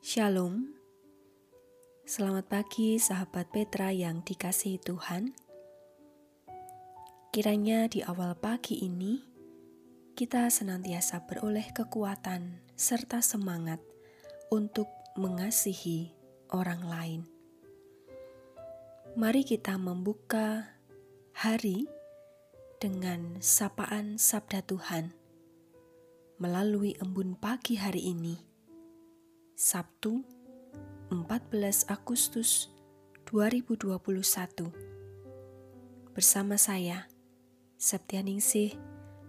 Shalom, selamat pagi sahabat Petra yang dikasihi Tuhan. Kiranya di awal pagi ini kita senantiasa beroleh kekuatan serta semangat untuk mengasihi orang lain. Mari kita membuka hari dengan sapaan Sabda Tuhan melalui embun pagi hari ini Sabtu 14 Agustus 2021 bersama saya Septianingsih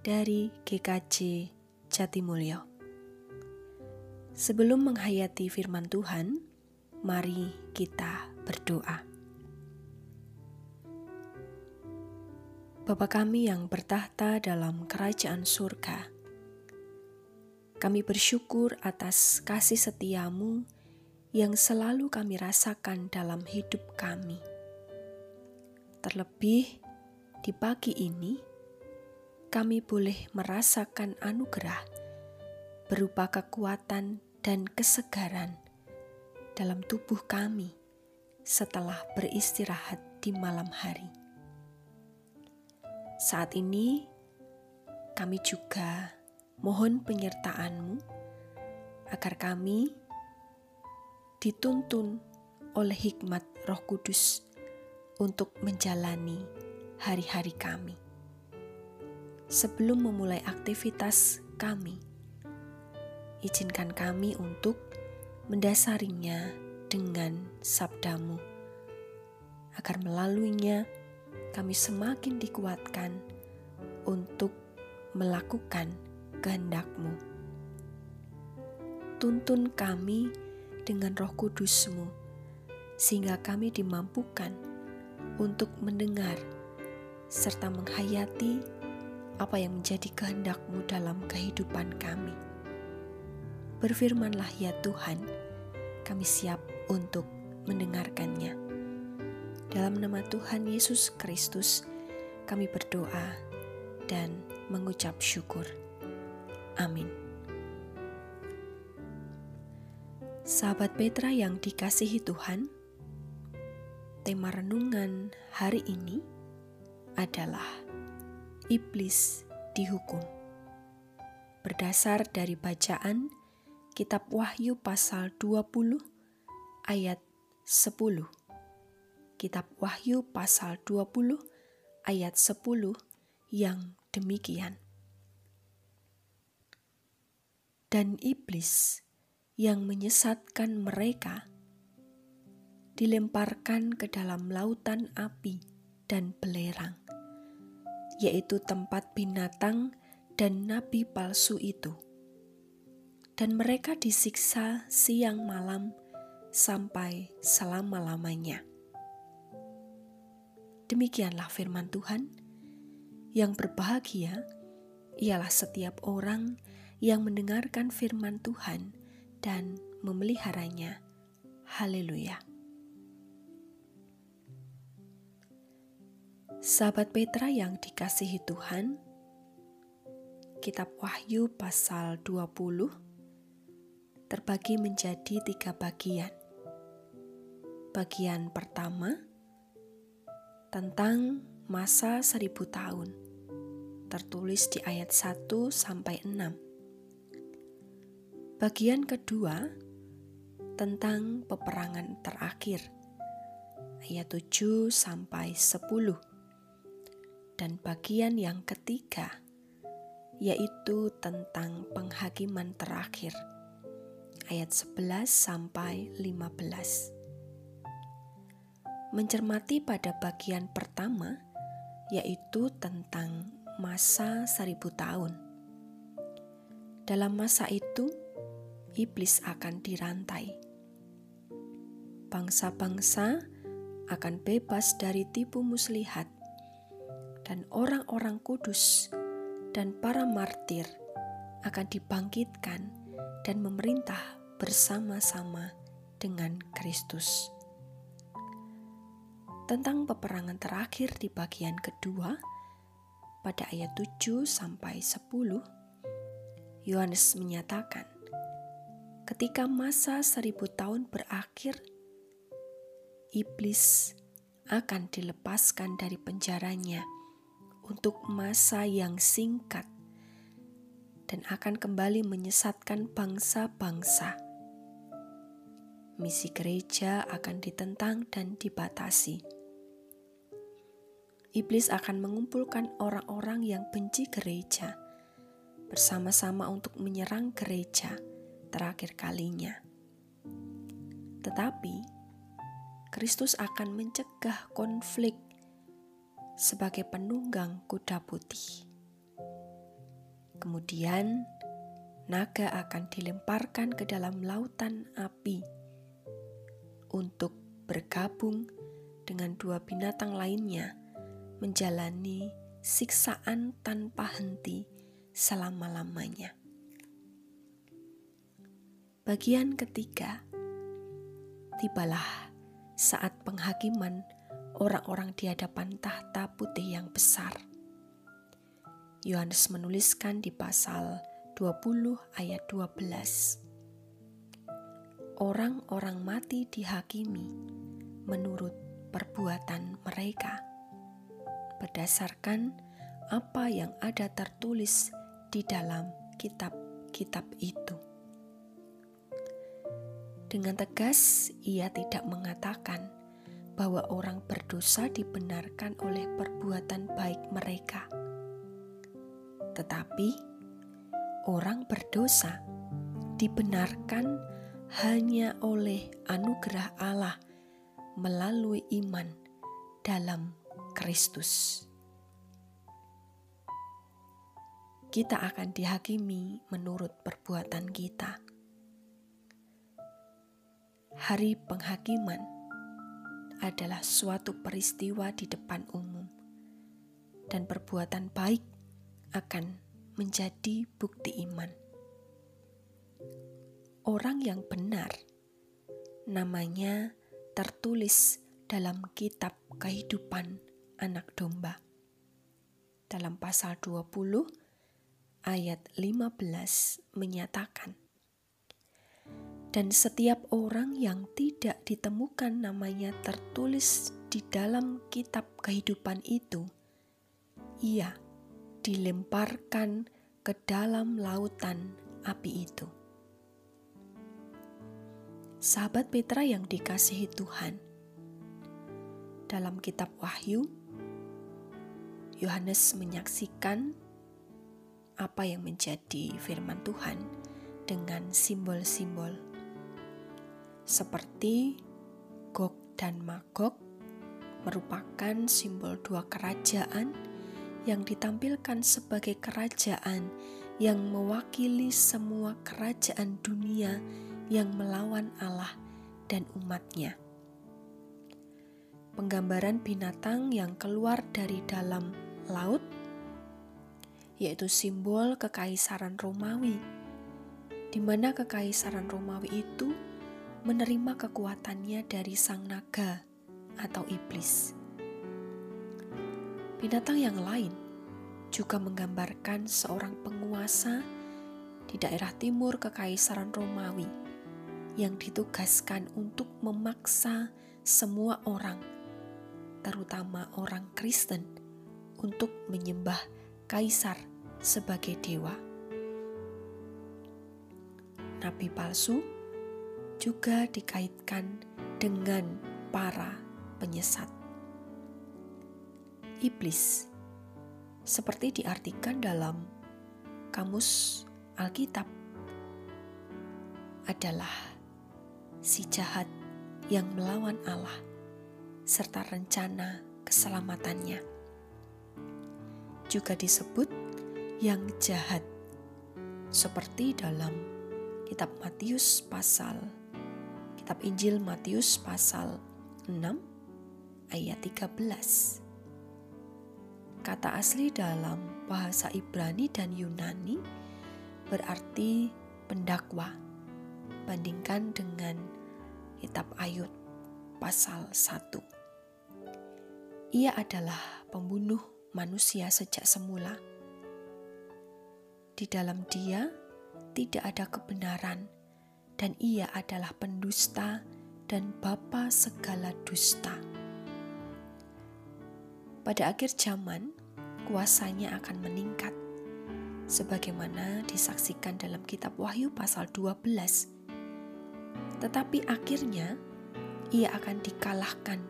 dari GKJ Jatimulyo. Sebelum menghayati firman Tuhan, mari kita berdoa. Bapa kami yang bertahta dalam kerajaan surga, kami bersyukur atas kasih setiamu yang selalu kami rasakan dalam hidup kami. Terlebih di pagi ini, kami boleh merasakan anugerah berupa kekuatan dan kesegaran dalam tubuh kami setelah beristirahat di malam hari. Saat ini, kami juga mohon penyertaanmu agar kami dituntun oleh hikmat roh kudus untuk menjalani hari-hari kami. Sebelum memulai aktivitas kami, izinkan kami untuk mendasarinya dengan sabdamu, agar melaluinya kami semakin dikuatkan untuk melakukan kehendakmu. Tuntun kami dengan roh kudusmu, sehingga kami dimampukan untuk mendengar serta menghayati apa yang menjadi kehendakmu dalam kehidupan kami. Berfirmanlah ya Tuhan, kami siap untuk mendengarkannya. Dalam nama Tuhan Yesus Kristus, kami berdoa dan mengucap syukur. Amin. Sahabat Petra yang dikasihi Tuhan, tema renungan hari ini adalah Iblis dihukum. Berdasar dari bacaan Kitab Wahyu pasal 20 ayat 10. Kitab Wahyu pasal 20 ayat 10 yang demikian dan iblis yang menyesatkan mereka dilemparkan ke dalam lautan api dan belerang, yaitu tempat binatang dan nabi palsu itu. Dan mereka disiksa siang malam sampai selama-lamanya. Demikianlah firman Tuhan yang berbahagia ialah setiap orang yang mendengarkan firman Tuhan dan memeliharanya. Haleluya. Sahabat Petra yang dikasihi Tuhan, Kitab Wahyu pasal 20 terbagi menjadi tiga bagian. Bagian pertama tentang masa seribu tahun, tertulis di ayat 1 sampai 6. Bagian kedua tentang peperangan terakhir ayat 7 sampai 10. Dan bagian yang ketiga yaitu tentang penghakiman terakhir ayat 11 sampai 15. Mencermati pada bagian pertama yaitu tentang masa seribu tahun. Dalam masa itu, iblis akan dirantai. Bangsa-bangsa akan bebas dari tipu muslihat, dan orang-orang kudus dan para martir akan dibangkitkan dan memerintah bersama-sama dengan Kristus. Tentang peperangan terakhir di bagian kedua, pada ayat 7 sampai 10, Yohanes menyatakan, ketika masa seribu tahun berakhir, iblis akan dilepaskan dari penjaranya untuk masa yang singkat dan akan kembali menyesatkan bangsa-bangsa. Misi gereja akan ditentang dan dibatasi. Iblis akan mengumpulkan orang-orang yang benci gereja bersama-sama untuk menyerang gereja terakhir kalinya. Tetapi Kristus akan mencegah konflik sebagai penunggang kuda putih. Kemudian, naga akan dilemparkan ke dalam lautan api untuk bergabung dengan dua binatang lainnya menjalani siksaan tanpa henti selama-lamanya. Bagian ketiga, tibalah saat penghakiman orang-orang di hadapan tahta putih yang besar Yohanes menuliskan di pasal 20 ayat 12. Orang-orang mati dihakimi menurut perbuatan mereka berdasarkan apa yang ada tertulis di dalam kitab-kitab itu. Dengan tegas, ia tidak mengatakan bahwa orang berdosa dibenarkan oleh perbuatan baik mereka tetapi orang berdosa dibenarkan hanya oleh anugerah Allah melalui iman dalam Kristus. Kita akan dihakimi menurut perbuatan kita. Hari penghakiman adalah suatu peristiwa di depan umum, dan perbuatan baik akan menjadi bukti iman. Orang yang benar namanya tertulis dalam kitab kehidupan anak domba. Dalam pasal 20 ayat 15 menyatakan, dan setiap orang yang tidak ditemukan namanya tertulis di dalam kitab kehidupan itu, ia dilemparkan ke dalam lautan api itu. Sahabat Petra yang dikasihi Tuhan, dalam kitab Wahyu, Yohanes menyaksikan apa yang menjadi firman Tuhan dengan simbol-simbol seperti Gog dan Magog merupakan simbol dua kerajaan yang ditampilkan sebagai kerajaan yang mewakili semua kerajaan dunia yang melawan Allah dan umatnya. Penggambaran binatang yang keluar dari dalam laut, yaitu simbol kekaisaran Romawi, di mana kekaisaran Romawi itu menerima kekuatannya dari sang naga atau iblis. Binatang yang lain juga menggambarkan seorang penguasa di daerah timur Kekaisaran Romawi yang ditugaskan untuk memaksa semua orang, terutama orang Kristen, untuk menyembah kaisar sebagai dewa. Nabi palsu juga dikaitkan dengan para penyesat iblis, seperti diartikan dalam kamus Alkitab, adalah si jahat yang melawan Allah serta rencana keselamatannya. Juga disebut yang jahat, seperti dalam kitab Matius pasal kitab Injil Matius pasal 6 ayat 13. Kata asli dalam bahasa Ibrani dan Yunani berarti pendakwa. Bandingkan dengan kitab Ayub pasal 1. Ia adalah pembunuh manusia sejak semula. Di dalam dia tidak ada kebenaran dan ia adalah pendusta dan bapa segala dusta. Pada akhir zaman, kuasanya akan meningkat, sebagaimana disaksikan dalam kitab Wahyu pasal 12. Tetapi akhirnya, ia akan dikalahkan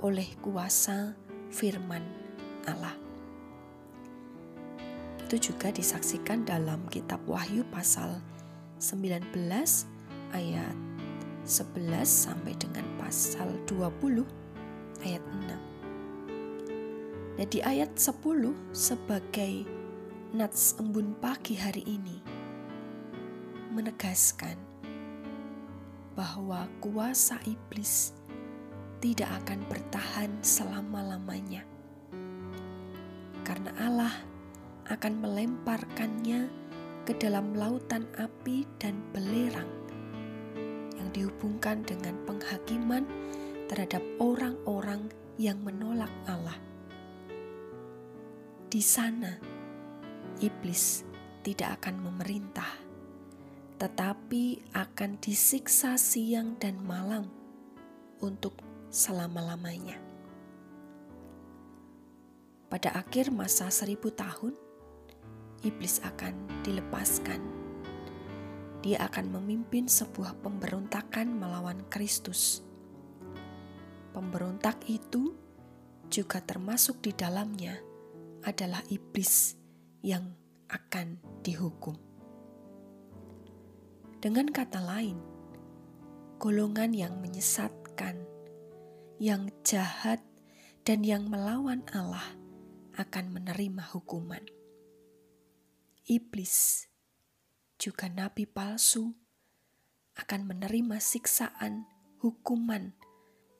oleh kuasa firman Allah. Itu juga disaksikan dalam kitab Wahyu pasal 19 ayat 11 sampai dengan pasal 20 ayat 6. Nah di ayat 10 sebagai nats embun pagi hari ini menegaskan bahwa kuasa iblis tidak akan bertahan selama-lamanya. Karena Allah akan melemparkannya ke dalam lautan api dan belerang dihubungkan dengan penghakiman terhadap orang-orang yang menolak Allah. Di sana, iblis tidak akan memerintah, tetapi akan disiksa siang dan malam untuk selama-lamanya. Pada akhir masa seribu tahun, iblis akan dilepaskan dia akan memimpin sebuah pemberontakan melawan Kristus. Pemberontak itu juga termasuk di dalamnya adalah iblis yang akan dihukum. Dengan kata lain, golongan yang menyesatkan, yang jahat, dan yang melawan Allah akan menerima hukuman. Iblis juga nabi palsu akan menerima siksaan hukuman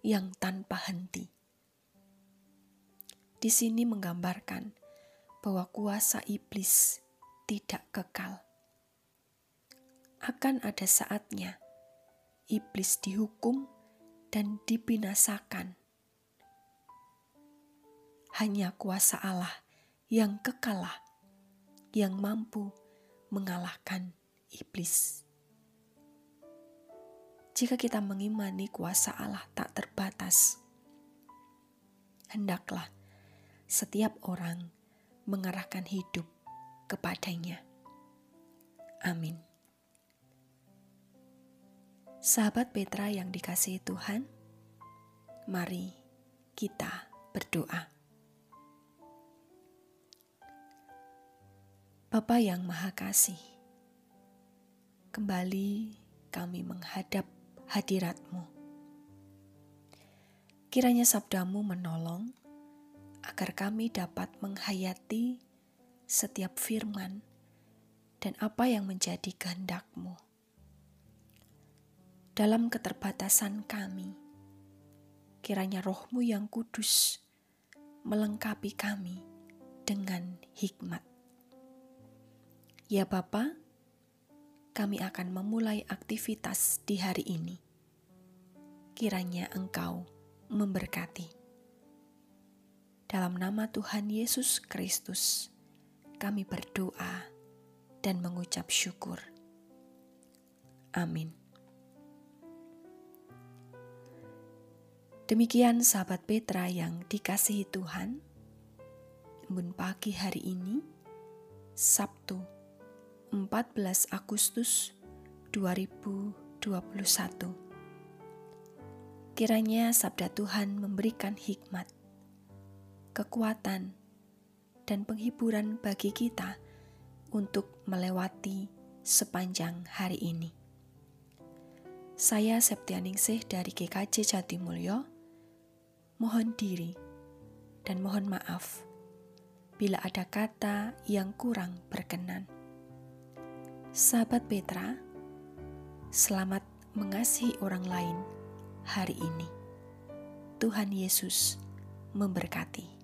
yang tanpa henti. Di sini menggambarkan bahwa kuasa iblis tidak kekal. Akan ada saatnya iblis dihukum dan dibinasakan. Hanya kuasa Allah yang kekalah, yang mampu mengalahkan iblis. Jika kita mengimani kuasa Allah tak terbatas, hendaklah setiap orang mengarahkan hidup kepadanya. Amin. Sahabat Petra yang dikasihi Tuhan, mari kita berdoa. Bapa yang Maha Kasih, kembali kami menghadap hadiratmu. Kiranya sabdamu menolong agar kami dapat menghayati setiap firman dan apa yang menjadi kehendakmu. Dalam keterbatasan kami, kiranya rohmu yang kudus melengkapi kami dengan hikmat. Ya Bapa, kami akan memulai aktivitas di hari ini. Kiranya Engkau memberkati. Dalam nama Tuhan Yesus Kristus, kami berdoa dan mengucap syukur. Amin. Demikian sahabat Petra yang dikasihi Tuhan. Embun pagi hari ini, Sabtu 14 Agustus 2021. Kiranya sabda Tuhan memberikan hikmat, kekuatan, dan penghiburan bagi kita untuk melewati sepanjang hari ini. Saya Septianingsih dari GKJ Jatimulyo, mohon diri dan mohon maaf bila ada kata yang kurang berkenan. Sahabat Petra, selamat mengasihi orang lain hari ini. Tuhan Yesus memberkati.